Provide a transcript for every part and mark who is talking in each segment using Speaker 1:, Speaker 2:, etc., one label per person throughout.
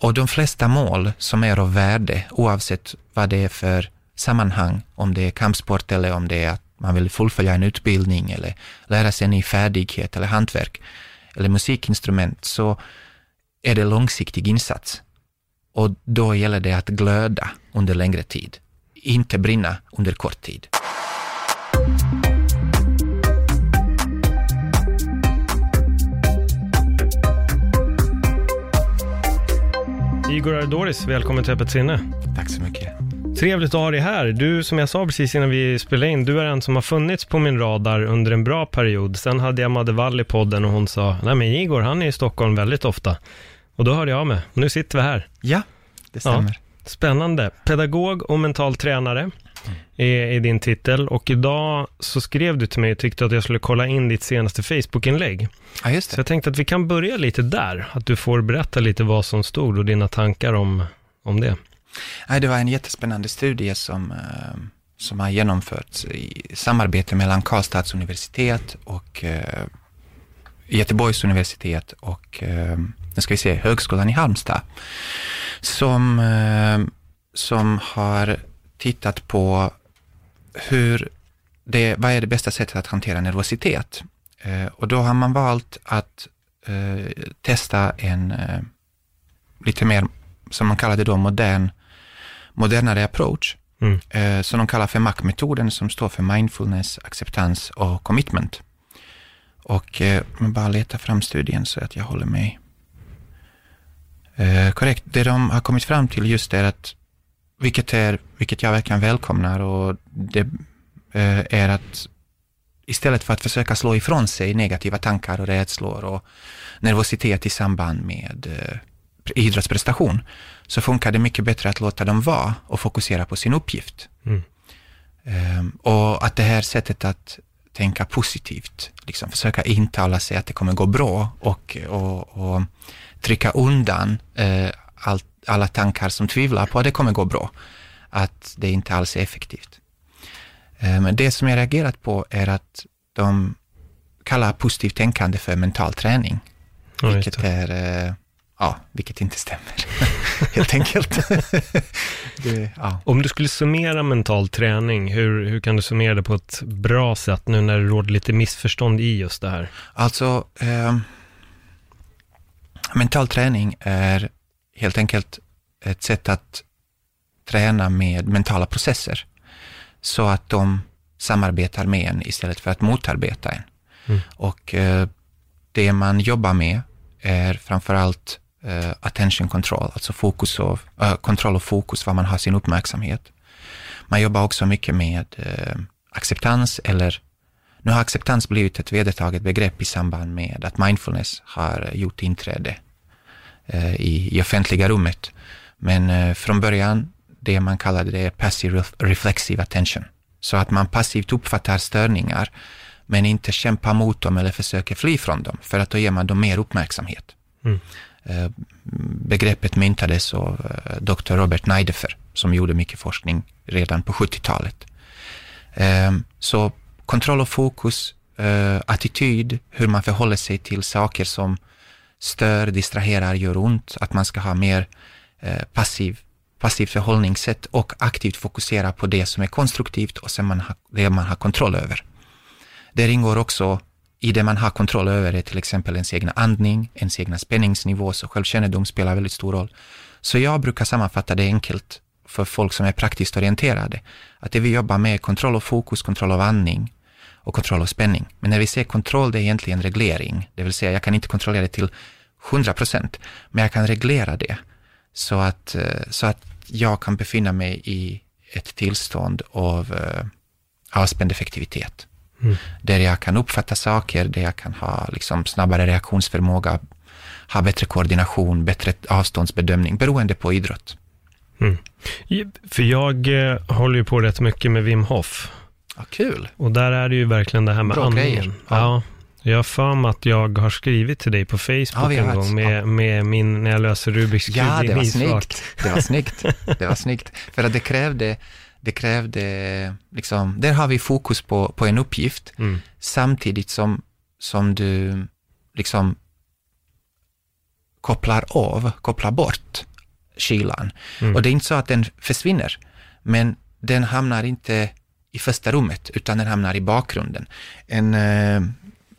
Speaker 1: Och de flesta mål som är av värde, oavsett vad det är för sammanhang, om det är kampsport eller om det är att man vill fullfölja en utbildning eller lära sig en ny färdighet eller hantverk eller musikinstrument, så är det långsiktig insats. Och då gäller det att glöda under längre tid, inte brinna under kort tid.
Speaker 2: Igor Ardoris, välkommen till Öppet sinne.
Speaker 1: Tack så mycket.
Speaker 2: Trevligt att ha dig här. Du, som jag sa precis innan vi spelade in, du är en som har funnits på min radar under en bra period. Sen hade jag Madde Wall i podden och hon sa, nej men Igor, han är i Stockholm väldigt ofta. Och då hörde jag. Och nu sitter vi här.
Speaker 1: Ja, det stämmer.
Speaker 2: Spännande. Pedagog och mental tränare är, är din titel. Och idag så skrev du till mig och tyckte att jag skulle kolla in ditt senaste Facebook-inlägg.
Speaker 1: Ja, just
Speaker 2: Så
Speaker 1: det.
Speaker 2: jag tänkte att vi kan börja lite där. Att du får berätta lite vad som stod och dina tankar om, om det.
Speaker 1: Nej, det var en jättespännande studie som, eh, som har genomförts i samarbete mellan Karlstads universitet och eh, Göteborgs universitet och eh, nu ska vi se, Högskolan i Halmstad, som, som har tittat på hur det, vad är det bästa sättet att hantera nervositet? Eh, och då har man valt att eh, testa en eh, lite mer, som man kallar det då, modern, modernare approach,
Speaker 2: Mm.
Speaker 1: eh, som de kallar för MAC-metoden, som står för mindfulness, acceptans och commitment. Och eh, men bara leta fram studien så att jag håller mig eh, korrekt. Det de har kommit fram till just är att, vilket, är, vilket jag verkligen välkomnar, och det eh, är att istället för att försöka slå ifrån sig negativa tankar och rädslor och nervositet i samband med eh, idrottsprestation, så funkar det mycket bättre att låta dem vara och fokusera på sin uppgift.
Speaker 2: Mm.
Speaker 1: Ehm, och att det här sättet att tänka positivt, liksom försöka intala sig att det kommer gå bra och, och, och trycka undan eh, all, alla tankar som tvivlar på att det kommer gå bra, att det inte alls är effektivt. Eh, Men det som jag reagerat på är att de kallar positivt tänkande för mental träning, vilket är, eh, ja, vilket inte stämmer, helt enkelt. det, ja.
Speaker 2: Om du skulle summera mental träning, hur, hur kan du summera det på ett bra sätt nu när det råder lite missförstånd i just det här?
Speaker 1: Alltså, eh, mental träning är helt enkelt ett sätt att träna med mentala processer, så att de samarbetar med en istället för att motarbeta en.
Speaker 2: Mm.
Speaker 1: Och eh, det man jobbar med är framförallt eh, attention control, alltså fokus och, eh, kontroll och fokus, var man har sin uppmärksamhet. Man jobbar också mycket med eh, acceptans eller nu har acceptans blivit ett vedertaget begrepp i samband med att mindfulness har gjort inträde i, i offentliga rummet. Men eh, från början, det man kallade det passive ref- reflexive attention. Så att man passivt uppfattar störningar, men inte kämpar mot dem eller försöker fly från dem, för att då ger man dem mer uppmärksamhet.
Speaker 2: Mm.
Speaker 1: Eh, begreppet myntades av eh, Dr. Robert Neidefer, som gjorde mycket forskning redan på 70-talet. Eh, Så kontroll och fokus, eh, attityd, hur man förhåller sig till saker som stör, distraherar, gör ont, att man ska ha mer eh, passiv, passivt förhållningssätt och aktivt fokusera på det som är konstruktivt och sen man ha, det man har kontroll över. Det ingår också i det man har kontroll över är till exempel ens egna andning, ens egna spänningsnivå, så självkännedom spelar väldigt stor roll. Så jag brukar sammanfatta det enkelt för folk som är praktiskt orienterade, att det vi jobbar med är kontroll och fokus, kontroll av andning och kontroll av spänning. Men när vi säger kontroll, det är egentligen reglering, det vill säga jag kan inte kontrollera det till 100 procent, men jag kan reglera det så att, eh, så att jag kan befinna mig i ett tillstånd av eh, avspänd effektivitet.
Speaker 2: Mm.
Speaker 1: Där jag kan uppfatta saker, där jag kan ha liksom snabbare reaktionsförmåga, ha bättre koordination, bättre avståndsbedömning, beroende på idrott.
Speaker 2: Mm. För jag eh, håller ju på rätt mycket med Wim Hof.
Speaker 1: Ja, kul.
Speaker 2: Och där är det ju verkligen det här med
Speaker 1: Bra
Speaker 2: andningen. Ja.
Speaker 1: Ja.
Speaker 2: Jag har för mig att jag har skrivit till dig på
Speaker 1: Ja,
Speaker 2: Facebook
Speaker 1: har
Speaker 2: en gång med, med min, när jag löser Rubiks kub
Speaker 1: Ja, det var snyggt. Det var snyggt. Det var snyggt. För att det krävde, det krävde, liksom, där har vi fokus på, på en uppgift,
Speaker 2: Mm.
Speaker 1: samtidigt som, som du liksom kopplar av, kopplar bort kylan.
Speaker 2: Mm.
Speaker 1: Och det är inte så att den försvinner, men den hamnar inte i första rummet, utan den hamnar i bakgrunden. En eh,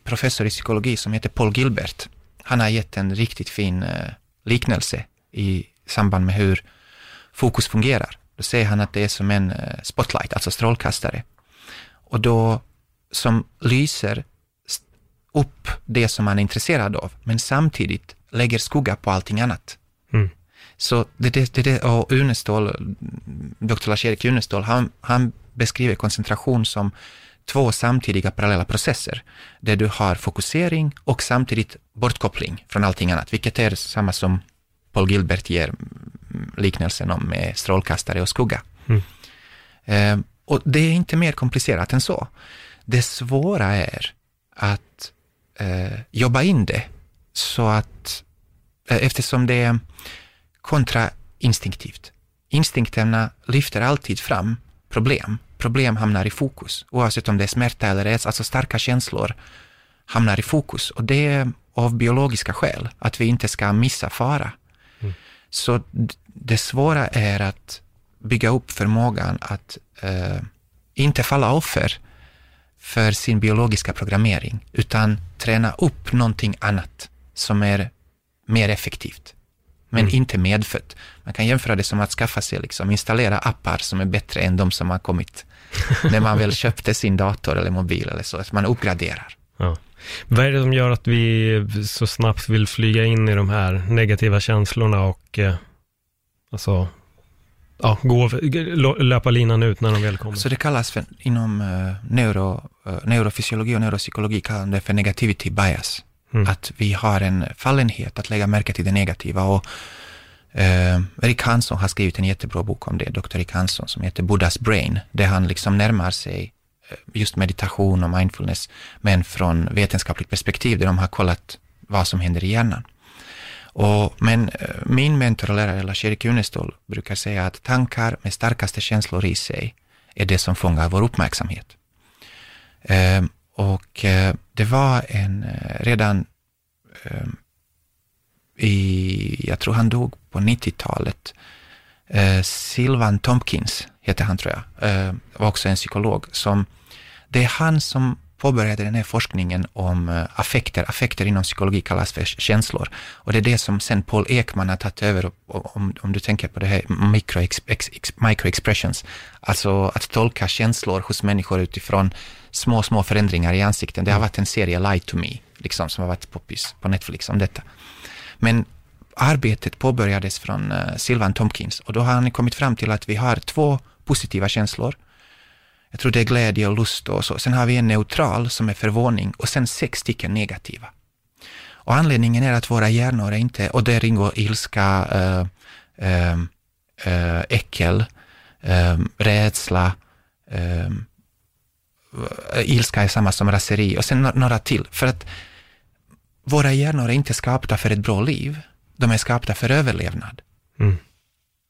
Speaker 1: professor i psykologi som heter Paul Gilbert, han har gett en riktigt fin eh, liknelse i samband med hur fokus fungerar. Då säger han att det är som en eh, spotlight, alltså strålkastare. Och då som lyser upp det som man är intresserad av, men samtidigt lägger skugga på allting annat.
Speaker 2: Mm.
Speaker 1: Så det, det, det, det och Unestål, Dr. Lars-Erik Unestål, han, han beskriver koncentration som två samtidiga parallella processer, där du har fokusering och samtidigt bortkoppling från allting annat, vilket är samma som Paul Gilbert ger liknelsen om med strålkastare och skugga.
Speaker 2: Mm.
Speaker 1: Eh, och det är inte mer komplicerat än så. Det svåra är att eh, jobba in det så att, eh, eftersom det är kontrainstinktivt. Instinkterna lyfter alltid fram problem. Problem hamnar i fokus, oavsett om det är smärta eller rädsla, alltså starka känslor hamnar i fokus. Och det är av biologiska skäl, att vi inte ska missa fara. Så d- det svåra är att bygga upp förmågan att eh, inte falla offer för sin biologiska programmering, utan träna upp någonting annat som är mer effektivt, men
Speaker 2: Mm.
Speaker 1: inte medfött. Man kan jämföra det som att skaffa sig, liksom, installera appar som är bättre än de som har kommit när man väl köpte sin dator eller mobil eller så, att man uppgraderar.
Speaker 2: Ja. Vad är det som gör att vi så snabbt vill flyga in i de här negativa känslorna och eh, alltså, ja, gå, löpa linan ut när de väl kommer?
Speaker 1: Så det kallas för, inom eh, neuro, eh, neurofysiologi och neuropsykologi kallar de det för negativity bias.
Speaker 2: Mm.
Speaker 1: Att vi har en fallenhet att lägga märke till det negativa. Och, eh, Rick Hansson har skrivit en jättebra bok om det, Dr. Rick Hansson, som heter Buddhas brain, där han liksom närmar sig eh, just meditation och mindfulness, men från vetenskapligt perspektiv, där de har kollat vad som händer i hjärnan. Och, men eh, min mentor och lärare Lars-Erik Unestål brukar säga att tankar med starkaste känslor i sig är det som fångar vår uppmärksamhet. Eh, och eh, det var en, eh, redan eh, i, jag tror han dog på 90-talet, eh, Tompkins heter han tror jag, eh, var också en psykolog som, det är han som påbörjade den här forskningen om eh, affekter. Affekter inom psykologi kallas för känslor. Och det är det som sen Paul Ekman har tagit över, om, om du tänker på det här micro, microexpressions, alltså att tolka känslor hos människor utifrån små, små förändringar i ansikten. Det har varit en serie, Lie to me, liksom, som har varit poppis på Netflix om detta. Men arbetet påbörjades från uh, Sylvan Tompkins och då har han kommit fram till att vi har två positiva känslor. Jag tror det är glädje och lust och så. Sen har vi en neutral som är förvåning och sen sex stycken negativa. Och anledningen är att våra hjärnor är inte, och där ingår ilska, uh, uh, äckel, uh, rädsla, ilska är samma som raseri och sen några till. För att våra hjärnor är inte skapta för ett bra liv, de är skapta för överlevnad.
Speaker 2: Mm.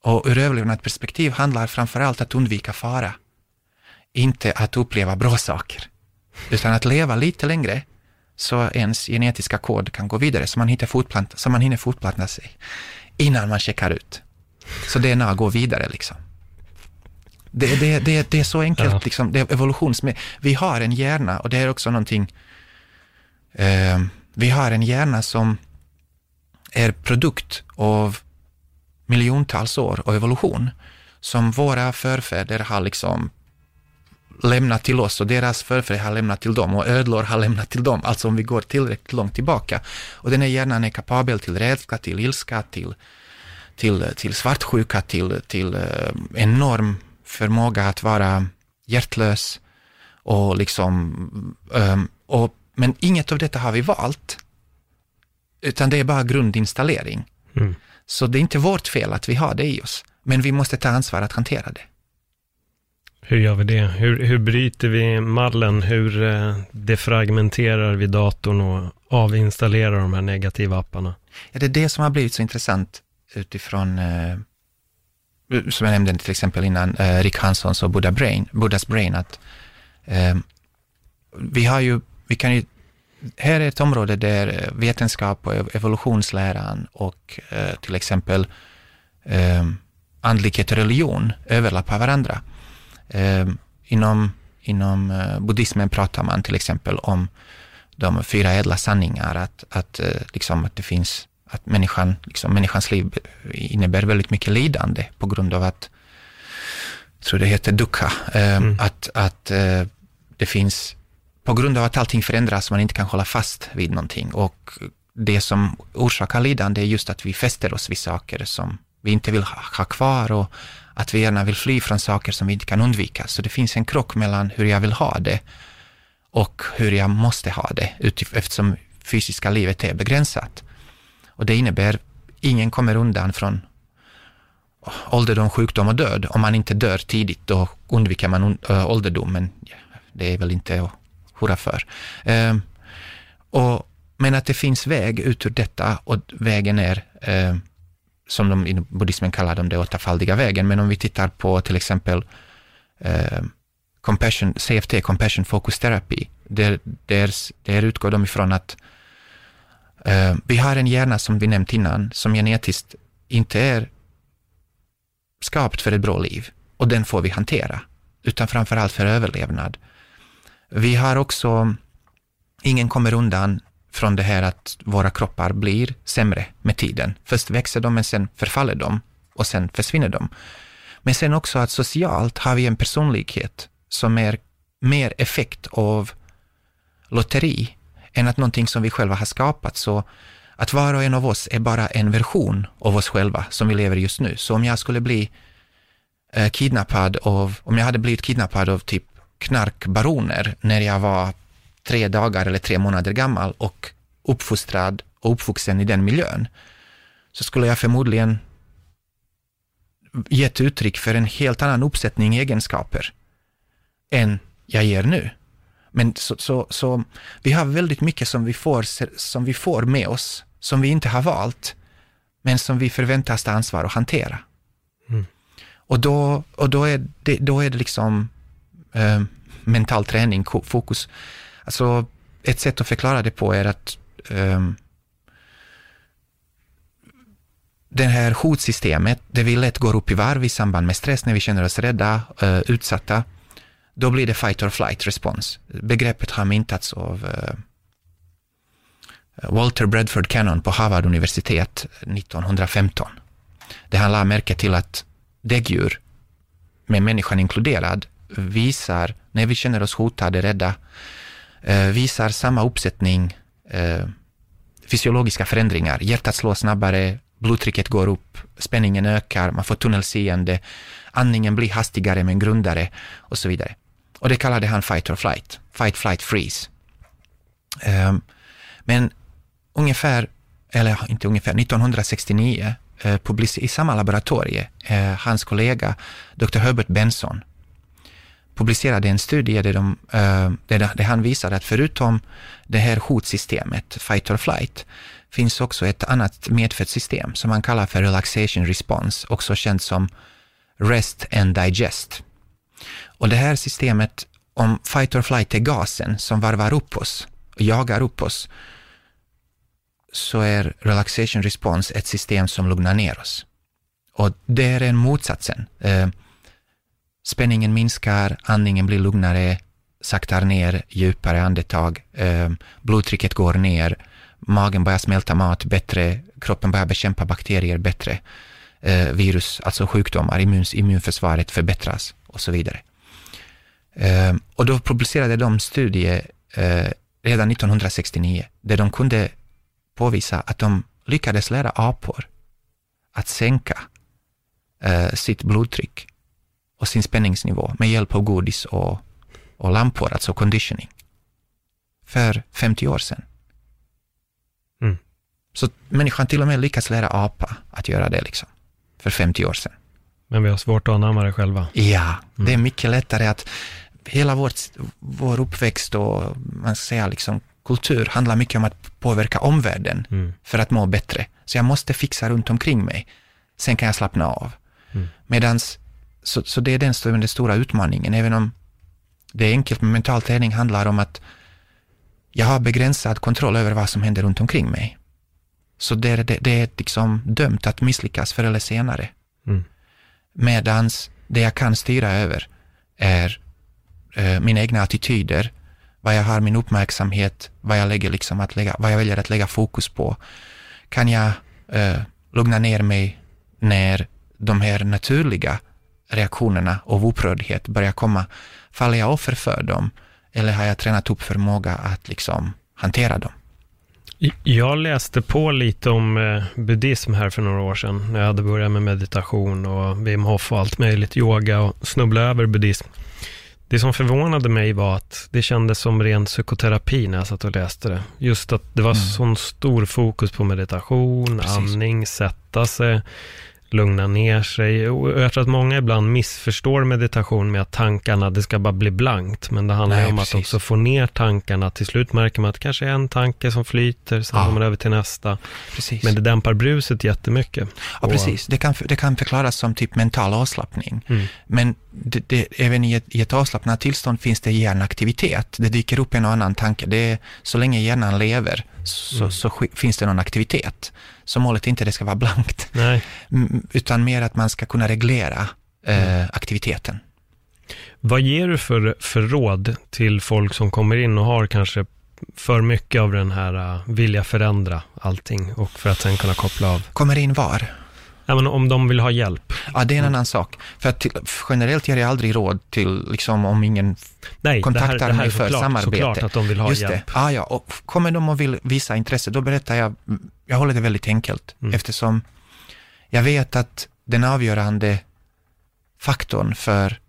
Speaker 1: Och ur överlevnadsperspektiv handlar framför allt att undvika fara, inte att uppleva bra saker, utan att leva lite längre så ens genetiska kod kan gå vidare, så man, hittar fortplanta, så man hinner fortplanta sig innan man checkar ut. Så DNA går vidare liksom. Det, det, det, det är så enkelt,
Speaker 2: Ja.
Speaker 1: liksom, det är evolutions... Vi har en hjärna och det är också någonting... Eh, vi har en hjärna som är produkt av miljontals år av evolution som våra förfäder har liksom lämnat till oss och deras förfäder har lämnat till dem och ödlor har lämnat till dem, alltså om vi går tillräckligt långt tillbaka. Och den här hjärnan är kapabel till rädsla, till ilska, till, till, till svartsjuka, till, till eh, enorm förmåga att vara hjärtlös och liksom, ehm, och, men inget av detta har vi valt. utan det är bara grundinstallering.
Speaker 2: Mm.
Speaker 1: Så det är inte vårt fel att vi har det i oss, men vi måste ta ansvar att hantera det.
Speaker 2: Hur gör vi det? Hur, hur bryter vi mallen? Hur eh, defragmenterar vi datorn och avinstallerar de här negativa apparna?
Speaker 1: Ja, det är det som har blivit så intressant utifrån, eh, som jag nämnde till exempel innan, eh, Rick Hanssons och Buddha Brain, Buddhas Brain, att eh, vi har ju, vi kan ju, här är ett område där eh, vetenskap och evolutionsläran och eh, till exempel eh, andlighet och religion överlappar varandra. Eh, inom inom eh, buddhismen pratar man till exempel om de fyra ädla sanningar, att, att, eh, liksom, att det finns, att människan, liksom, människans liv innebär väldigt mycket lidande på grund av att, jag tror det heter dukkha, eh, mm. att, att det finns, på grund av att allting förändras, man inte kan hålla fast vid någonting och det som orsakar lidande är just att vi fäster oss vid saker som vi inte vill ha kvar och att vi gärna vill fly från saker som vi inte kan undvika. Så det finns en krock mellan hur jag vill ha det och hur jag måste ha det, eftersom fysiska livet är begränsat. Och det innebär, ingen kommer undan från ålderdom, sjukdom och död. Om man inte dör tidigt, då undviker man eh, ålderdomen. det är väl inte att hurra för. Um, och, men att det finns väg ut ur detta och vägen är um, som de inom buddhismen kallar de det åttafaldiga vägen, men om vi tittar på till exempel eh, compassion, CFT, compassion focus therapy, där, där, där utgår de ifrån att eh, Eh, vi har en hjärna som vi nämnt innan, som genetiskt inte är skapt för ett bra liv och den får vi hantera, utan framförallt för överlevnad. Vi har också, ingen kommer undan från det här att våra kroppar blir sämre med tiden. Först växer de, men sen förfaller de och sen försvinner de. Men sen också att socialt har vi en personlighet som är mer effekt av lotteri än att någonting som vi själva har skapat. Så att var och en av oss är bara en version av oss själva som vi lever just nu. Så om jag skulle bli eh, kidnappad av, om jag hade blivit kidnappad av typ knarkbaroner när jag var tre dagar eller tre månader gammal och uppfostrad och uppvuxen i den miljön, så skulle jag förmodligen gett uttryck för en helt annan uppsättning egenskaper än jag ger nu. Men så, så, så, vi har väldigt mycket som vi, får, som vi får med oss, som vi inte har valt, men som vi förväntas ta ansvar och hantera. Mm. Och, då, och då, är det, då är det liksom eh, mental träning, fokus. Alltså, ett sätt att förklara det på är att um, det här hotsystemet, det vi lätt går upp i varv i samband med stress, när vi känner oss rädda, uh, utsatta, då blir det fight or flight respons. Begreppet har myntats av uh, Walter Bradford Cannon på Harvard universitet 1915. Det han la märke till att däggdjur, med människan inkluderad, visar, när vi känner oss hotade, rädda, eh, visar samma uppsättning eh, fysiologiska förändringar. Hjärtat slår snabbare, blodtrycket går upp, spänningen ökar, man får tunnelseende, andningen blir hastigare men grundare och så vidare. Och det kallade han fight or flight, fight, flight, freeze. Um, men ungefär, eller inte ungefär, 1969 eh, i samma laboratorie, eh, hans kollega Dr. Herbert Benson publicerade en studie där, de, uh, där, där han visade att förutom det här hotsystemet, fight or flight, finns också ett annat medfött system som man kallar för relaxation response, också känt som rest and digest. Och det här systemet, om fight or flight är gasen som varvar upp oss och jagar upp oss, så är relaxation response ett system som lugnar ner oss. Och det är en motsatsen. Eh, spänningen minskar, andningen blir lugnare, saktar ner, djupare andetag, eh, blodtrycket går ner, magen börjar smälta mat bättre, kroppen börjar bekämpa bakterier bättre, eh, virus, alltså sjukdomar, immun, immunförsvaret förbättras och så vidare. Eh, och då publicerade de studie eh, redan 1969 där de kunde påvisa att de lyckades lära apor att sänka eh, sitt blodtryck och sin spänningsnivå med hjälp av godis och, och lampor, alltså conditioning, för 50 år sedan. Mm. Så människan till och med lyckas lära apa att göra det liksom, för 50 år sedan.
Speaker 2: Men vi har svårt att anamma det själva.
Speaker 1: Ja, mm. det är mycket lättare att hela vårt, vår uppväxt och man ska säga liksom kultur handlar mycket om att påverka omvärlden mm. för att må bättre. Så jag måste fixa runt omkring mig. Sen kan jag slappna av. Mm. Medans, så, så det är den, den stora utmaningen, även om det är enkelt med mental träning handlar om att jag har begränsad kontroll över vad som händer runt omkring mig. Så det, det, det är liksom dömt att misslyckas förr eller senare. Mm. Medans det jag kan styra över är eh, mina egna attityder, vad jag har min uppmärksamhet, vad jag, lägger liksom att lägga, vad jag väljer att lägga fokus på. Kan jag eh, lugna ner mig när de här naturliga reaktionerna av upprördhet börjar komma? Faller jag offer för dem eller har jag tränat upp förmåga att liksom hantera dem?
Speaker 2: Jag läste på lite om eh, buddhism här för några år sedan, när jag hade börjat med meditation och Wim Hof och allt möjligt, yoga och snubblade över buddhism. Det som förvånade mig var att det kändes som ren psykoterapi när jag satt och läste det. Just att det var mm. sån stor fokus på meditation, Precis. andning, sätta sig lugna ner sig. Och jag tror att många ibland missförstår meditation med att tankarna, det ska bara bli blankt. Men det handlar Nej, om precis. att också få ner tankarna. Till slut märker man att det kanske är en tanke som flyter, sen ja. går man över till nästa. Precis. Men det dämpar bruset jättemycket.
Speaker 1: Ja, och, precis. Det kan, det kan förklaras som typ mental avslappning. Mm. Men det, det, även i ett, i ett avslappnat tillstånd finns det hjärnaktivitet. Det dyker upp en och annan tanke. Det så länge hjärnan lever så, mm. så finns det någon aktivitet. Så målet är inte att det ska vara blankt, Nej. utan mer att man ska kunna reglera eh, mm. aktiviteten.
Speaker 2: Vad ger du för, för råd till folk som kommer in och har kanske för mycket av den här uh, vilja förändra allting och för att sen kunna koppla av?
Speaker 1: Kommer in var?
Speaker 2: Ja, men om de vill ha hjälp.
Speaker 1: Ja, det är en annan sak. För att till, generellt ger jag aldrig råd till, liksom om ingen Nej, kontaktar det här, det här mig för såklart, samarbete.
Speaker 2: såklart att de vill ha Just hjälp.
Speaker 1: Det. Ah, ja, och kommer de och vill visa intresse, då berättar jag, jag håller det väldigt enkelt, mm. eftersom jag vet att den avgörande faktorn för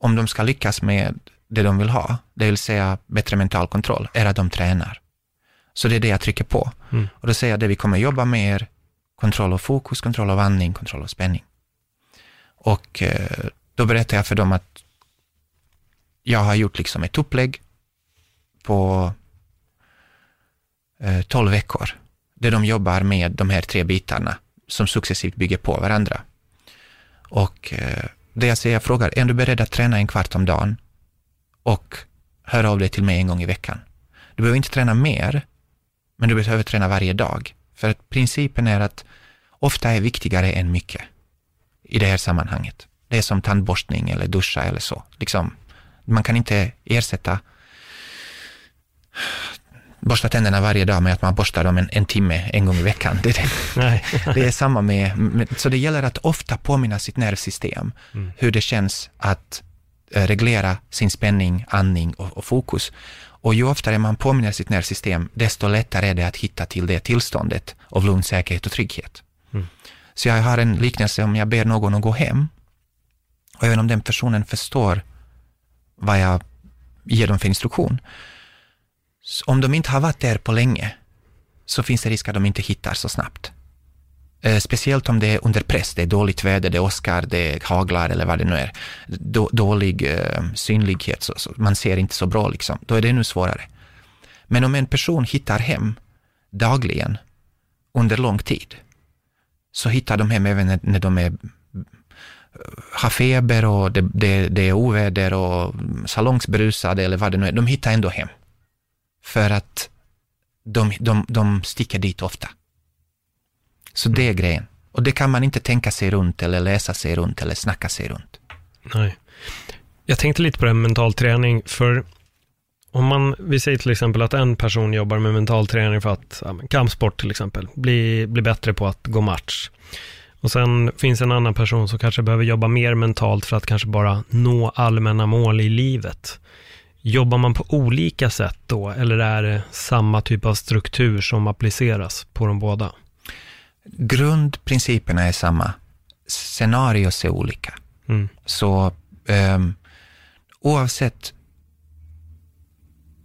Speaker 1: om de ska lyckas med det de vill ha, det vill säga bättre mental kontroll, är att de tränar. Så det är det jag trycker på. Mm. Och då säger jag det vi kommer jobba med er kontroll av fokus, kontroll av andning, kontroll av spänning. Och eh, då berättar jag för dem att jag har gjort liksom ett upplägg på eh, tolv 12 veckor, där de jobbar med de här tre bitarna som successivt bygger på varandra. Och eh, det jag säger, jag frågar, är du beredd att träna en kvart om dagen och höra av dig till mig en gång i veckan? Du behöver inte träna mer, men du behöver träna varje dag. För att principen är att ofta är viktigare än mycket i det här sammanhanget. Det är som tandborstning eller duscha eller så. Liksom, man kan inte ersätta borsta tänderna varje dag med att man borstar dem en, en timme en gång i veckan. Det, det, det är samma med, med, så det gäller att ofta påminna sitt nervsystem mm. hur det känns att eh, reglera sin spänning, andning och, och fokus. Och ju oftare man påminner sitt nervsystem, desto lättare är det att hitta till det tillståndet av lugn, säkerhet och trygghet. Mm. Så jag har en liknelse om jag ber någon att gå hem, och även om den personen förstår vad jag ger dem för instruktion, om de inte har varit där på länge, så finns det risk att de inte hittar så snabbt. Eh, speciellt om det är under press, det är dåligt väder, det åskar, det haglar eller vad det nu är. dålig eh, synlighet, så, så, man ser inte så bra liksom. Då är det ännu svårare. Men om en person hittar hem dagligen under lång tid, så hittar de hem även när, när de är eh, har feber och det, det, det är oväder och salongsberusade eller vad det nu är. De hittar ändå hem. För att de, de, de sticker dit ofta. Så det är grejen. Och det kan man inte tänka sig runt eller läsa sig runt eller snacka sig runt.
Speaker 2: Nej. Jag tänkte lite på det här med mental träning, för om man, vi säger till exempel att en person jobbar med mental träning för att, ja, kampsport till exempel, bli, bli bättre på att gå match. Och sen finns en annan person som kanske behöver jobba mer mentalt för att kanske bara nå allmänna mål i livet. Jobbar man på olika sätt då, eller är det samma typ av struktur som appliceras på de båda?
Speaker 1: Grundprinciperna är samma. Scenarios är olika. Mm. Så um, oavsett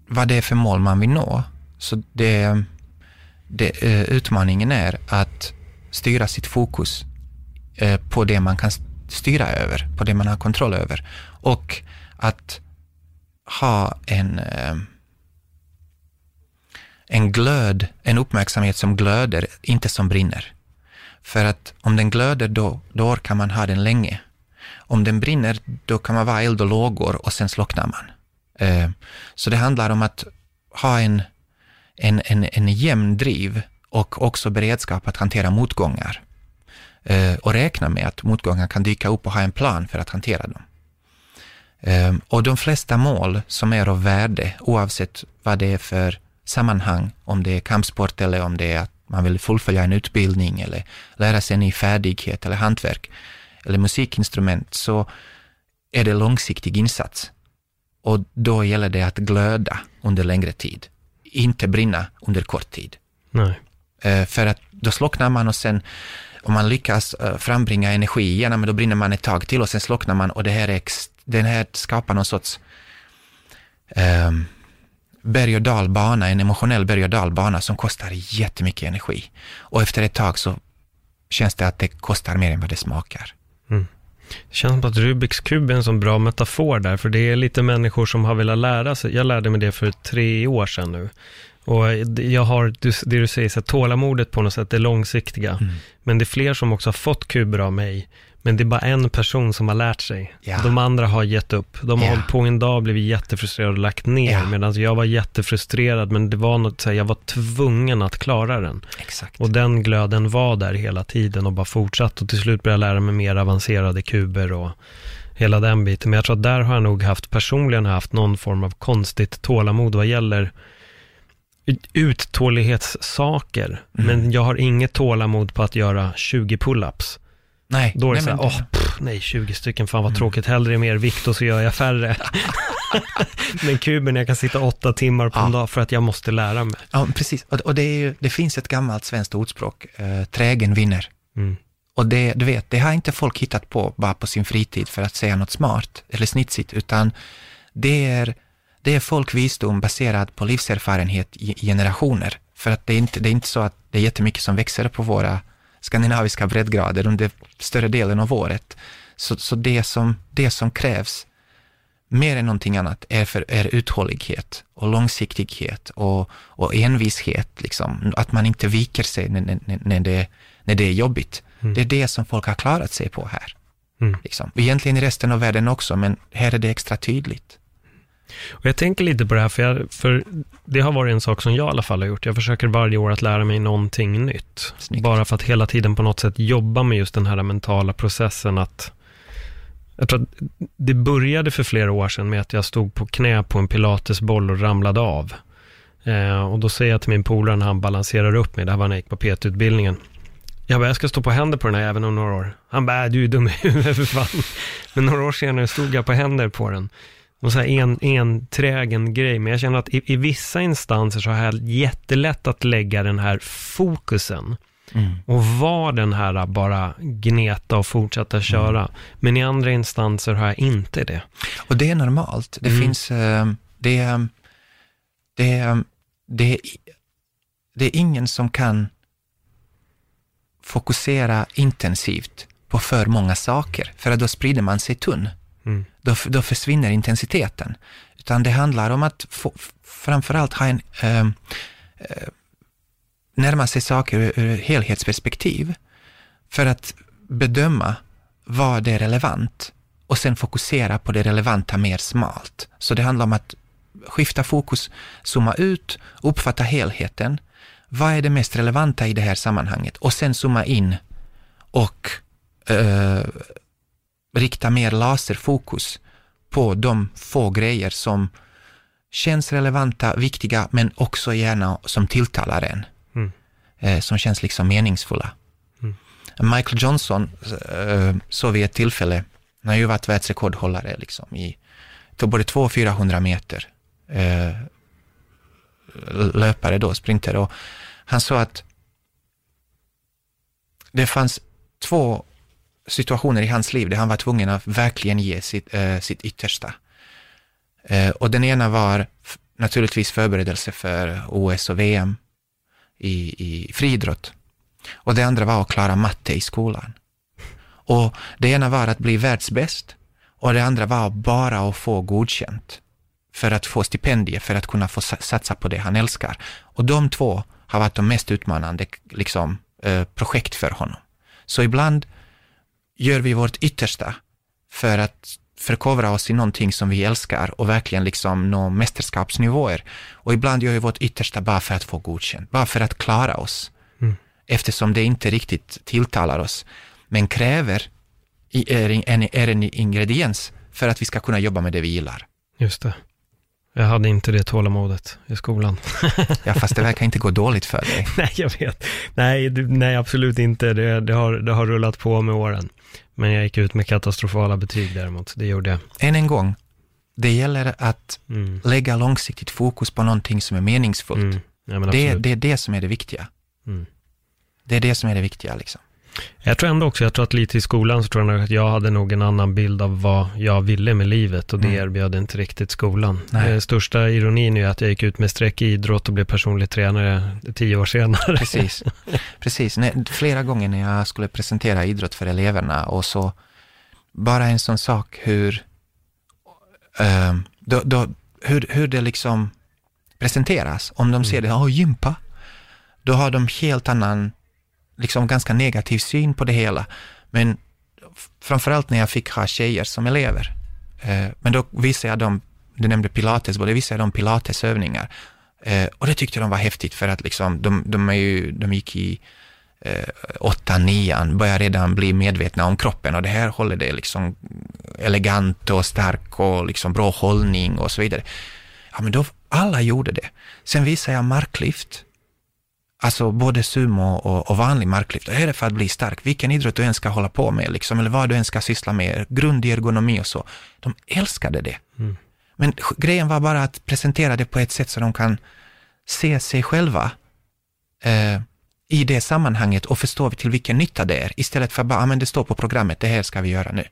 Speaker 1: vad det är för mål man vill nå, så det, det, eh, utmaningen är att styra sitt fokus eh, på det man kan styra över, på det man har kontroll över. Och att ha en, eh, en glöd, en uppmärksamhet som glöder, inte som brinner. För att om den glöder, då, då orkar man ha den länge. Om den brinner, då kan man vara eld och lågor och sen slocknar man. Eh, så det handlar om att ha en, en, en, en jämn driv och också beredskap att hantera motgångar. Eh, och räkna med att motgångar kan dyka upp och ha en plan för att hantera dem. Eh, och de flesta mål som är av värde, oavsett vad det är för sammanhang, om det är kampsport eller om det är att man vill fullfölja en utbildning eller lära sig en ny färdighet eller hantverk eller musikinstrument, så är det långsiktig insats. Och då gäller det att glöda under längre tid, inte brinna under kort tid.
Speaker 2: Nej.
Speaker 1: Eh, för att då slocknar man och sen om man lyckas eh, frambringa energi igen, då brinner man ett tag till och sen slocknar man och det här, är, den här skapar någon sorts um, berg och dalbana, en emotionell berg och dalbana som kostar jättemycket energi. Och efter ett tag så känns det att det kostar mer än vad det smakar.
Speaker 2: Mm. Det känns som att Rubiks kub är en sån bra metafor där, för det är lite människor som har velat lära sig. Jag lärde mig det för tre år sedan nu. Och jag har, det du säger, så tålamodet på något sätt, det långsiktiga. Mm. Men det är fler som också har fått kuber av mig. Men det är bara en person som har lärt sig. Ja. De andra har gett upp. De har ja. hållit på en dag, blivit jättefrustrerade och lagt ner. Ja. Medan jag var jättefrustrerad, men det var något, så här, jag var tvungen att klara den.
Speaker 1: Exakt.
Speaker 2: Och den glöden var där hela tiden och bara fortsatt. Och till slut började jag lära mig mer avancerade kuber och hela den biten. Men jag tror att där har jag nog haft, personligen haft någon form av konstigt tålamod vad gäller uttålighetssaker, mm. men jag har inget tålamod på att göra 20 pull-ups.
Speaker 1: Nej.
Speaker 2: Då är
Speaker 1: det
Speaker 2: nej, så här, åh, pff, nej, 20 stycken, fan vad tråkigt, hellre mer vikt och så gör jag färre. men kuben, jag kan sitta åtta timmar på ja. en dag för att jag måste lära mig.
Speaker 1: Ja, precis. Och, det, ju, det, finns ett gammalt svenskt ordspråk, äh, trägen vinner. Mm. Och det, du vet, det har inte folk hittat på bara på sin fritid för att säga något smart eller snitsigt, utan det är det är folkvisdom baserad på livserfarenhet i generationer. För att det är, inte, det är inte så att det är jättemycket som växer på våra skandinaviska breddgrader under större delen av året. Så, så det, som, det som krävs mer än någonting annat är, för, är uthållighet och långsiktighet och, och envishet. Liksom. Att man inte viker sig när, när, när, det, när det är jobbigt. Mm. Det är det som folk har klarat sig på här. Mm. Liksom. Egentligen i resten av världen också, men här är det extra tydligt.
Speaker 2: Och jag tänker lite på det här, för, jag, för det har varit en sak som jag i alla fall har gjort. Jag försöker varje år att lära mig någonting nytt. Snyggt. Bara för att hela tiden på något sätt jobba med just den här mentala processen att jag tror att det började för flera år sedan med att jag stod på knä på en pilatesboll och ramlade av. Eh, och då säger jag till min polare när han balanserar upp mig, det här var när jag gick på PT-utbildningen. Jag bara, jag ska stå på händer på den här även om några år. Han bara, äh, du är dum i huvudet för fan. Men några år senare stod jag på händer på den någon sån här en, enträgen grej, men jag känner att i, i vissa instanser så har jag jättelätt att lägga den här fokusen. Mm. Och vara den här bara gneta och fortsätta köra. Mm. Men i andra instanser har jag inte det.
Speaker 1: Och det är normalt. Det mm. finns, uh, det, det, det, det är ingen som kan fokusera intensivt på för många saker, för då sprider man sig tunn. Mm. Då, då försvinner intensiteten. Utan det handlar om att få, framförallt ha en, eh, eh, närma sig saker ur, ur helhetsperspektiv för att bedöma vad det är relevant och sen fokusera på det relevanta mer smalt. Så det handlar om att skifta fokus, zooma ut, uppfatta helheten. Vad är det mest relevanta i det här sammanhanget? Och sen zooma in och eh, rikta mer laserfokus på de få grejer som känns relevanta, viktiga, men också gärna som tilltalar en. Mm. Eh, som känns liksom meningsfulla. Mm. Michael Johnson eh, såg vid ett tillfälle, han har ju varit världsrekordhållare liksom i både 200 och 400 meter eh, löpare då, sprinter, och han sa att det fanns två situationer i hans liv där han var tvungen att verkligen ge sitt, eh, sitt yttersta. Eh, och den ena var naturligtvis förberedelse för OS och VM i, i friidrott. Och det andra var att klara matte i skolan. Och det ena var att bli världsbäst och det andra var bara att få godkänt för att få stipendier, för att kunna få satsa på det han älskar. Och de två har varit de mest utmanande liksom, eh, projekt för honom. Så ibland gör vi vårt yttersta för att förkovra oss i någonting som vi älskar och verkligen liksom nå mästerskapsnivåer. Och ibland gör vi vårt yttersta bara för att få godkänt, bara för att klara oss. Mm. Eftersom det inte riktigt tilltalar oss, men kräver är en, är en ingrediens för att vi ska kunna jobba med det vi gillar.
Speaker 2: Just det. Jag hade inte det tålamodet i skolan.
Speaker 1: ja, fast det verkar inte gå dåligt för dig.
Speaker 2: nej, jag vet. Nej, nej absolut inte. Det, det, har, det har rullat på med åren. Men jag gick ut med katastrofala betyg däremot, det gjorde jag.
Speaker 1: Än en gång, det gäller att mm. lägga långsiktigt fokus på någonting som är meningsfullt. Mm. Ja, det, det, är det som är det viktiga. Mm. Det är det som är det viktiga liksom.
Speaker 2: Jag tror ändå också, jag tror att lite i skolan så tror jag att jag hade nog en annan bild av vad jag ville med livet och det mm. erbjöd inte riktigt skolan. Nej. Det största ironin är att jag gick ut med streck i idrott och blev personlig tränare tio år senare.
Speaker 1: Precis, Precis. flera gånger när jag skulle presentera idrott för eleverna och så bara en sån sak hur, uh, då, då, hur, hur det liksom presenteras. Om de ser mm. det, ja, gympa, då har de helt annan liksom ganska negativ syn på det hela. Men framförallt när jag fick ha tjejer som elever. Eh, men då visade jag dem, du nämnde pilates, då visade jag dem pilatesövningar. Eh, och det tyckte de var häftigt för att liksom, de, de, är ju, de gick i eh, åtta, nian, börjar redan bli medvetna om kroppen och det här håller det liksom elegant och stark och liksom bra hållning och så vidare. Ja, men då, alla gjorde det. Sen visade jag marklyft Alltså både sumo och, och vanlig marklyft. Det är för att bli stark. Vilken idrott du än ska hålla på med, liksom, eller vad du än ska syssla med, grundergonomi och så. De älskade det. Mm. Men grejen var bara att presentera det på ett sätt så de kan se sig själva eh, i det sammanhanget och förstå till vilken nytta det är, istället för bara, ah, men det står på programmet, det här ska vi göra nu.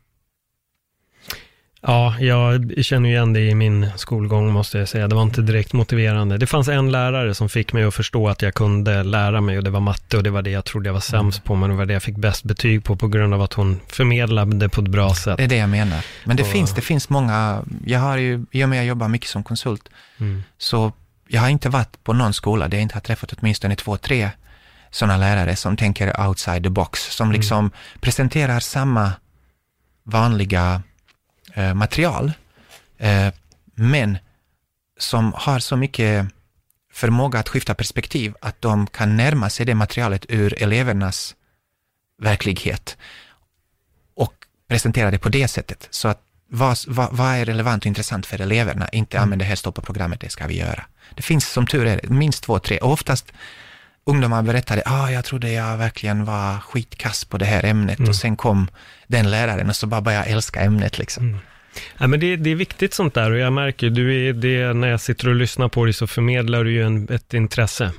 Speaker 2: Ja, jag känner igen det i min skolgång måste jag säga. Det var inte direkt motiverande. Det fanns en lärare som fick mig att förstå att jag kunde lära mig och det var matte och det var det jag trodde jag var sämst på, men det var det jag fick bäst betyg på på grund av att hon förmedlade det på ett bra sätt.
Speaker 1: Det är det jag menar. Men det, och... finns, det finns många, jag har ju, i och med att jag jobbar mycket som konsult, mm. så jag har inte varit på någon skola där jag inte har träffat åtminstone två, tre sådana lärare som tänker outside the box, som mm. liksom mm. presenterar samma vanliga eh, material, eh, men som har så mycket förmåga att skifta perspektiv att de kan närma sig det materialet ur elevernas verklighet och presentera det på det sättet. Så att vad, vad, vad är relevant och intressant för eleverna? Inte, mm. ja men det här står på programmet, det ska vi göra. Det finns som tur är minst två, tre och oftast ungdomar berättade, ah, jag trodde jag verkligen var skitkass på det här ämnet mm. och sen kom den läraren och så bara började jag älska ämnet liksom. Mm.
Speaker 2: Ja, men det, det, är viktigt sånt där och jag märker, du är det, när jag sitter och lyssnar på dig så förmedlar du ju en, ett intresse.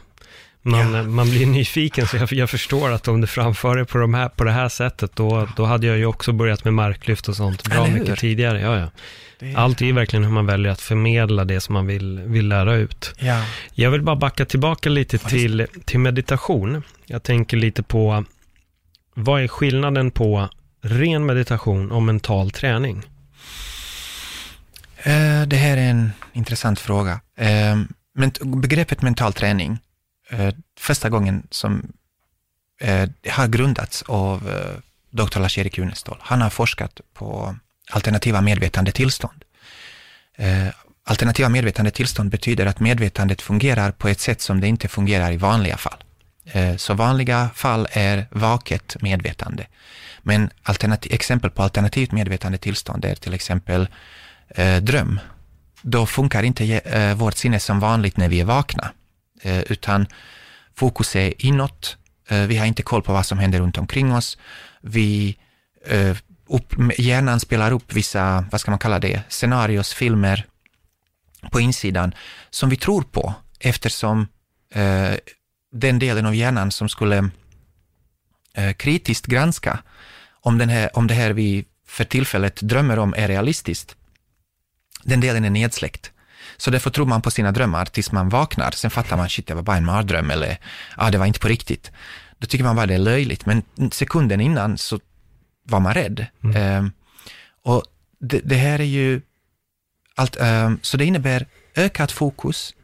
Speaker 2: Man, ja. man blir nyfiken, så jag, jag, förstår att om du framför det på, de här, på det här sättet, då, då hade jag ju också börjat med marklyft och sånt bra mycket tidigare. Ja, ja. Är... Allt är ju verkligen hur man väljer att förmedla det som man vill, vill lära ut. Ja. Jag vill bara backa tillbaka lite till, till meditation. Jag tänker lite på, vad är skillnaden på ren meditation och mental träning?
Speaker 1: Eh, det här är en intressant fråga. Eh, begreppet mental träning, eh, första gången som har grundats av Dr. Lars-Erik Unestål. Han har forskat på alternativa medvetande tillstånd. Eh, alternativa medvetande tillstånd betyder att medvetandet fungerar på ett sätt som det inte fungerar i vanliga fall. Eh, så vanliga fall är vaket medvetande. Men exempel på alternativt medvetande tillstånd är till exempel eh, dröm, då funkar inte eh, vårt sinne som vanligt när vi är vakna, eh, utan fokus är inåt, eh, vi har inte koll på vad som händer runt omkring oss, vi upp, hjärnan spelar upp vissa, vad ska man kalla det, scenarios, filmer på insidan som vi tror på eftersom eh, den delen av hjärnan som skulle eh, kritiskt granska om, den här, om det här vi för tillfället drömmer om är realistiskt, den delen är nedsläckt. Så därför tror man på sina drömmar tills man vaknar. Sen fattar man, shit, det var bara en mardröm eller, ja, det var inte på riktigt. Då tycker man bara det är löjligt, men sekunden innan så var man rädd. Mm. Eh, och det, det, här är ju allt, eh, så det innebär ökat fokus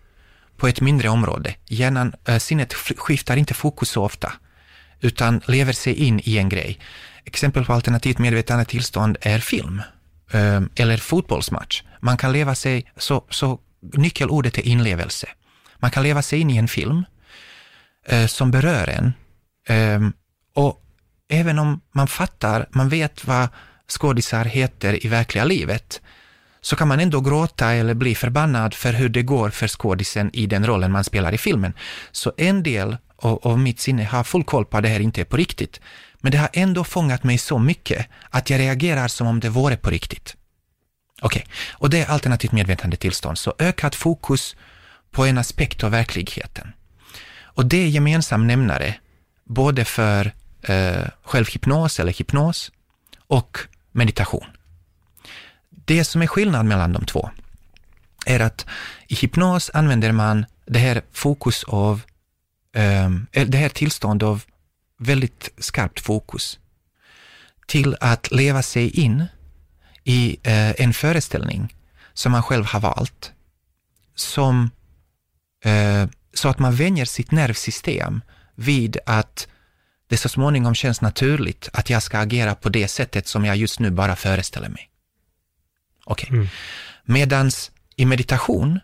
Speaker 1: på ett mindre område. Hjärnan, eh, sinnet skiftar inte fokus så ofta, utan lever sig in i en grej. Exempel på alternativt medvetande tillstånd är film eh, eller fotbollsmatch. Man kan leva sig, så, så nyckelordet är inlevelse. Man kan leva sig in i en film eh, som berör en. Och även om man fattar, man vet vad skådisar heter i verkliga livet, så kan man ändå gråta eller bli förbannad för hur det går för skådisen i den rollen man spelar i filmen. Så en del av, av mitt sinne har full koll på att det här inte är på riktigt. Men det har ändå fångat mig så mycket att jag reagerar som om det vore på riktigt. Okej, okay. och det är alternativt medvetande tillstånd, så ökat fokus på en aspekt av verkligheten. Och det är gemensam nämnare både för eh, självhypnos eller hypnos och meditation. Det som är skillnad mellan de två är att i hypnos använder man det här fokus av, ehm, eh, det här tillstånd av väldigt skarpt fokus till att leva sig in i eh, en föreställning som man själv har valt, som, eh, så att man vänjer sitt nervsystem vid att det så småningom känns naturligt att jag ska agera på det sättet som jag just nu bara föreställer mig. Okej. Okay. Mm. Medans i meditation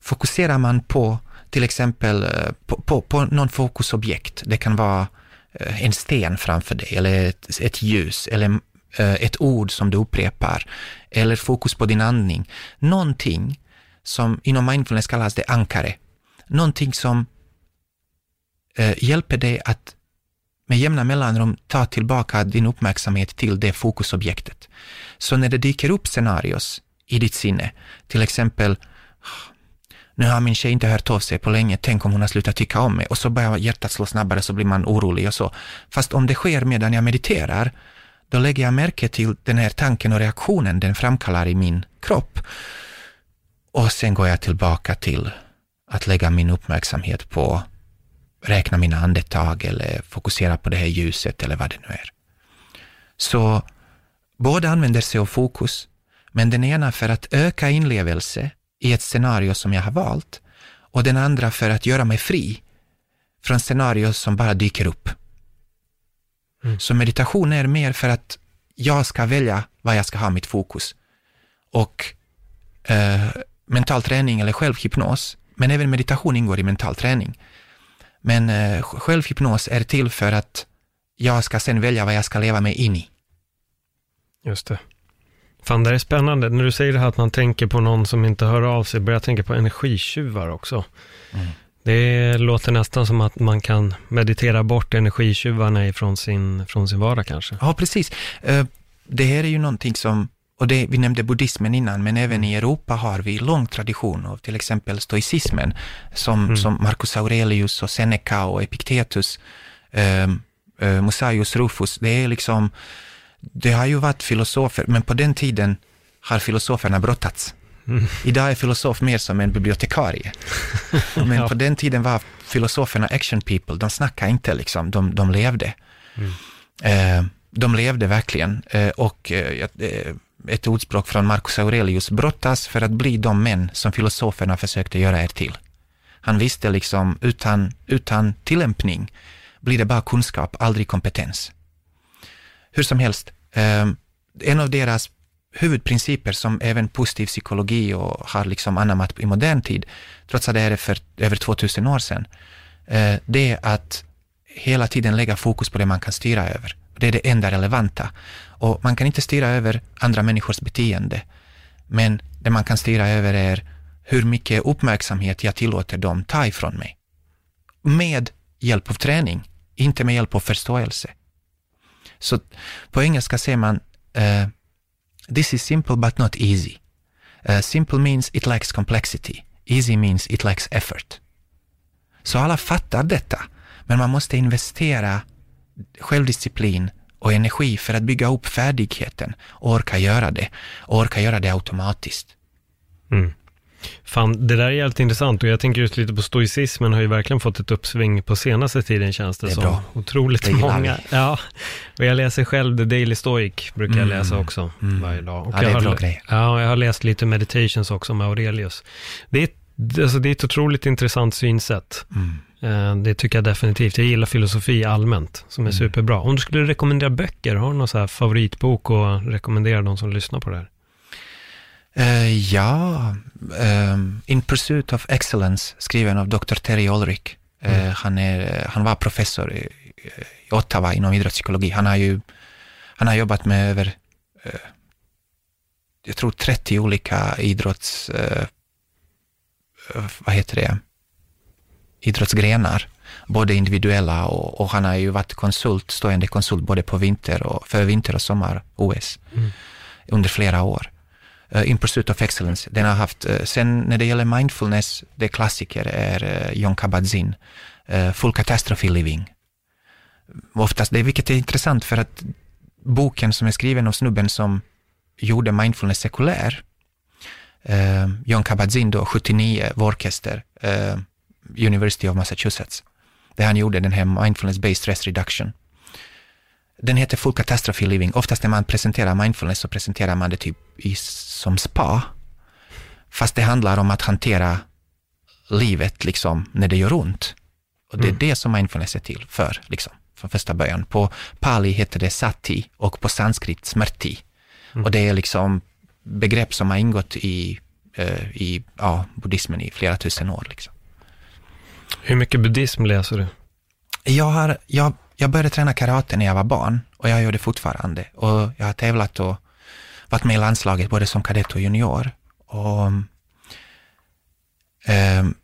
Speaker 1: fokuserar man på till exempel eh, på, på, på någon fokusobjekt. Det kan vara eh, en sten framför dig eller ett, ett ljus eller eh, ett ord som du upprepar eller fokus på din andning. Någonting som inom mindfulness kallas det ankare. Någonting som hjälper dig att med jämna mellanrum ta tillbaka din uppmärksamhet till det fokusobjektet. Så när det dyker upp scenarios i ditt sinne, till exempel ah, nu har min tjej inte hört av sig på länge, tänk om hon har slutat tycka om mig och så börjar hjärtat slå snabbare så blir man orolig och så. Fast om det sker medan jag mediterar, då lägger jag märke till den här tanken och reaktionen den framkallar i min kropp. Och sen går jag tillbaka till att lägga min uppmärksamhet på räkna mina andetag eller fokusera på det här ljuset eller vad det nu är. Så båda använder sig av fokus, men den ena för att öka inlevelse i ett scenario som jag har valt och den andra för att göra mig fri från scenarier som bara dyker upp. Mm. Så meditation är mer för att jag ska välja vad jag ska ha mitt fokus. Och eh, mental träning eller självhypnos, men även meditation ingår i mental träning. Men eh, självhypnos är till för att jag ska sen välja vad jag ska leva mig in i.
Speaker 2: Just det. Fan, det är spännande. När du säger det här att man tänker på någon som inte hör av sig, börjar jag tänka på energitjuvar också. Mm. Det låter nästan som att man kan meditera bort energitjuvarna från sin, från sin vardag kanske.
Speaker 1: Ja, precis. Eh, det här är ju någonting som och det, vi nämnde buddhismen innan, men även i Europa har vi lång tradition av till exempel stoicismen, som, mm. som Marcus Aurelius och Seneca och Epictetus, eh, eh, Musaius Rufus. Det är liksom, det har ju varit filosofer, men på den tiden har filosoferna brottats. Mm. Idag är filosof mer som en bibliotekarie. Men ja. på den tiden var filosoferna action people, de snackade inte liksom, de, de levde. Mm. Eh, de levde verkligen eh, och eh, eh ett ordspråk från Marcus Aurelius, brottas för att bli de män som filosoferna försökte göra er till. Han visste liksom, utan, utan tillämpning blir det bara kunskap, aldrig kompetens. Hur som helst, eh, en av deras huvudprinciper som även positiv psykologi och har liksom anammat i modern tid, trots att det är för över 2000 år sedan, eh, det är att hela tiden lägga fokus på det man kan styra över. Det är det enda relevanta. Och man kan inte styra över andra människors beteende, men det man kan styra över är hur mycket uppmärksamhet jag tillåter dem ta ifrån mig. Med hjälp av träning, inte med hjälp av förståelse. Så på engelska säger man uh, This is simple but not easy. Uh, simple means it lacks complexity. Easy means it lacks effort. Så alla fattar detta, men man måste investera självdisciplin och energi för att bygga upp färdigheten och orka göra det och orka göra det automatiskt.
Speaker 2: Mm. Fan, det där är jävligt intressant och jag tänker just lite på stoicismen har ju verkligen fått ett uppsving på senaste tiden känns det,
Speaker 1: Det
Speaker 2: som.
Speaker 1: bra.
Speaker 2: Otroligt
Speaker 1: Det
Speaker 2: många. Ja, och jag läser själv The Daily Stoic, brukar jag
Speaker 1: Mm.
Speaker 2: läsa också
Speaker 1: Mm.
Speaker 2: varje dag. Och
Speaker 1: Ja, det är
Speaker 2: jag
Speaker 1: bra grejer.
Speaker 2: Ja, jag har läst lite Meditations också med Aurelius. Det är, alltså, det är ett otroligt intressant synsätt.
Speaker 1: Mm.
Speaker 2: Eh, Det tycker jag definitivt. Jag gillar filosofi allmänt, som är
Speaker 1: Mm.
Speaker 2: superbra. Om du skulle rekommendera böcker, har du någon så favoritbok och rekommendera de som lyssnar på det här?
Speaker 1: Eh, ja, ehm, In Pursuit of Excellence, skriven av Dr. Terry Ulrich. Eh,
Speaker 2: Mm.
Speaker 1: han, är, han var professor i, i Ottawa inom idrottspsykologi. Han har ju han har jobbat med över, eh, jag tror 30 olika idrotts, vad heter det, idrottsgrenar, både individuella och, och han har ju varit konsult, stående konsult både på vinter och, för vinter och sommar-OS
Speaker 2: Mm.
Speaker 1: under flera år. Uh, In Pursuit of Excellence, den har haft, eh, sen när det gäller mindfulness, det klassiker är uh, John Kabat-Zinn, eh, Full Catastrophe Living. Oftast, det, vilket är intressant för att boken som är skriven av snubben som gjorde mindfulness sekulär, eh, John Kabat-Zinn då, 79, Worcester, eh, University of Massachusetts, där han gjorde den här mindfulness-based stress reduction. Den heter Full Catastrophe Living. Oftast när man presenterar mindfulness så presenterar man det typ i, som spa. Fast det handlar om att hantera livet liksom när det gör ont. Och det är
Speaker 2: Mm.
Speaker 1: det som mindfulness är till för, liksom, från första början. På pali heter det sati och på sanskrit smrti.
Speaker 2: Mm.
Speaker 1: Och det är liksom begrepp som har ingått i, eh, i ja, buddhismen i flera tusen år. Liksom.
Speaker 2: Hur mycket buddhism läser du?
Speaker 1: Jag, har, jag, jag började träna karate när jag var barn och jag gör det fortfarande. Och jag har tävlat och varit med i landslaget både som kadett och junior. Och, ehm,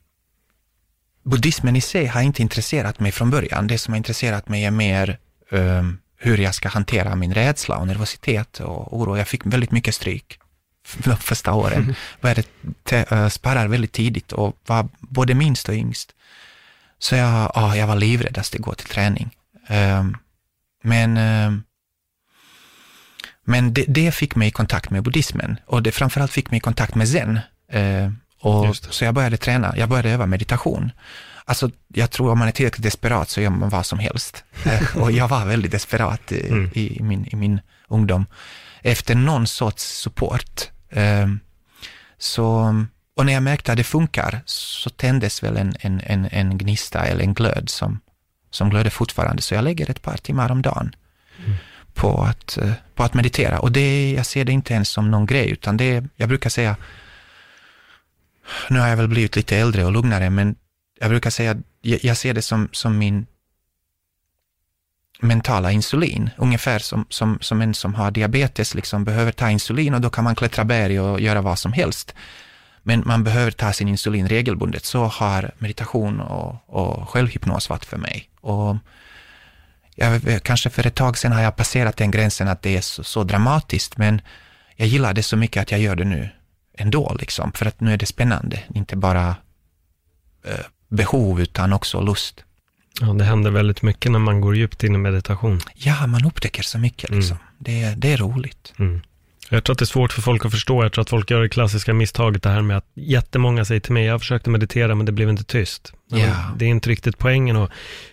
Speaker 1: buddhismen i sig har inte intresserat mig från början. Det som har intresserat mig är mer ehm, hur jag ska hantera min rädsla och nervositet och oro. Jag fick väldigt mycket stryk de första åren. Började te- äh, sparra väldigt tidigt och var både minst och yngst. Så jag, ja, jag var livrädd att gå till träning. Ehm, men ehm, men det, det fick mig i kontakt med buddhismen och det framförallt fick mig i kontakt med zen. Eh, och, så jag började träna, jag började öva meditation. Alltså, jag tror om man är tillräckligt desperat så gör man vad som helst. Eh, och jag var väldigt desperat i,
Speaker 2: Mm.
Speaker 1: i, min, i min ungdom. Efter någon sorts support. Eh, så, och när jag märkte att det funkar så tändes väl en, en, en, en gnista eller en glöd som, som glödde fortfarande. Så jag lägger ett par timmar om dagen på, att, eh, på att meditera. Och det, jag ser det inte ens som någon grej, utan det, jag brukar säga, nu har jag väl blivit lite äldre och lugnare, men jag brukar säga, jag, jag ser det som, som min mentala insulin, ungefär som, som, som en som har diabetes liksom behöver ta insulin och då kan man klättra berg och göra vad som helst. Men man behöver ta sin insulin regelbundet. Så har meditation och, och självhypnos varit för mig. Och jag, kanske för ett tag sedan har jag passerat den gränsen att det är så, så dramatiskt, men jag gillar det så mycket att jag gör det nu ändå, liksom, för att nu är det spännande. Inte bara eh, behov, utan också lust.
Speaker 2: Ja, det händer väldigt mycket när man går djupt in i meditation.
Speaker 1: Ja, man upptäcker så mycket, liksom. Det, det är roligt.
Speaker 2: Mm. Jag tror att det är svårt för folk att förstå. Jag tror att folk gör det klassiska misstaget det här med att jättemånga säger till mig, jag försökte meditera men det blev inte tyst.
Speaker 1: Ja.
Speaker 2: Det är inte riktigt poängen. Och,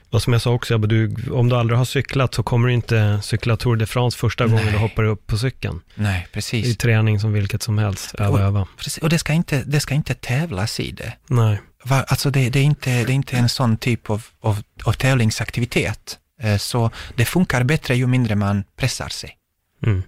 Speaker 2: och som jag sa också, du, om du aldrig har cyklat så kommer du inte cykla Tour de France första gången
Speaker 1: Nej.
Speaker 2: du hoppar upp på cykeln.
Speaker 1: Nej,
Speaker 2: Det är
Speaker 1: precis.
Speaker 2: träning som vilket som helst, öva, öva.
Speaker 1: precis. Och det ska, inte, det ska inte tävlas i det.
Speaker 2: Nej.
Speaker 1: Va- Alltså det, det, är inte, det är inte en sån typ av, av, av tävlingsaktivitet. Eh, Så det funkar bättre ju mindre man pressar sig.
Speaker 2: Mm.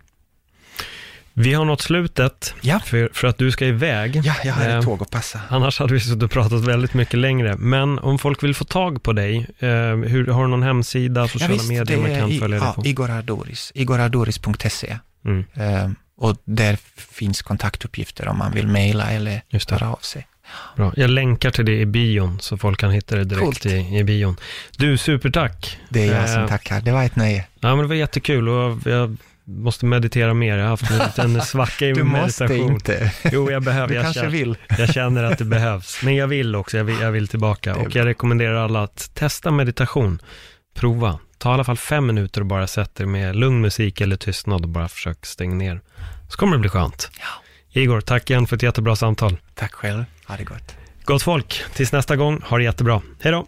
Speaker 2: Vi har nått slutet
Speaker 1: Ja.
Speaker 2: för, för att du ska iväg.
Speaker 1: Ja, jag har
Speaker 2: Eh,
Speaker 1: ett tåg att passa.
Speaker 2: Annars hade vi suttit och pratat väldigt mycket längre. Men om folk vill få tag på dig, eh, hur, har du någon hemsida, sociala medier man kan
Speaker 1: i-
Speaker 2: följa dig
Speaker 1: ja,
Speaker 2: på?
Speaker 1: Igor Ardoris, igorardoris.se.
Speaker 2: Mm,
Speaker 1: Eh, och där finns kontaktuppgifter om man vill mejla eller höra av sig.
Speaker 2: Bra. Jag länkar till det i bion, så folk kan hitta det direkt
Speaker 1: Coolt.
Speaker 2: i, i bion. Du, supertack.
Speaker 1: Det är jag
Speaker 2: Eh,
Speaker 1: som tackar. Det var ett nöje.
Speaker 2: Ja, men det var jättekul och jag måste meditera mer. Jag har haft en liten svacka i
Speaker 1: Du
Speaker 2: min
Speaker 1: måste
Speaker 2: meditation.
Speaker 1: inte.
Speaker 2: Jo, jag behöver.
Speaker 1: Du
Speaker 2: jag,
Speaker 1: kanske
Speaker 2: känner,
Speaker 1: vill.
Speaker 2: jag känner att det behövs. Men jag vill också. Jag vill, jag vill tillbaka. Och jag rekommenderar alla att testa meditation. Prova. Ta i alla fall fem minuter och bara sätt er med lugn musik eller tystnad och bara försök stänga ner. Så kommer det bli skönt.
Speaker 1: Ja.
Speaker 2: Igor, tack igen för ett jättebra samtal.
Speaker 1: Tack själv. Ha det gott.
Speaker 2: Gott folk, tills nästa gång, ha det jättebra. Hej då!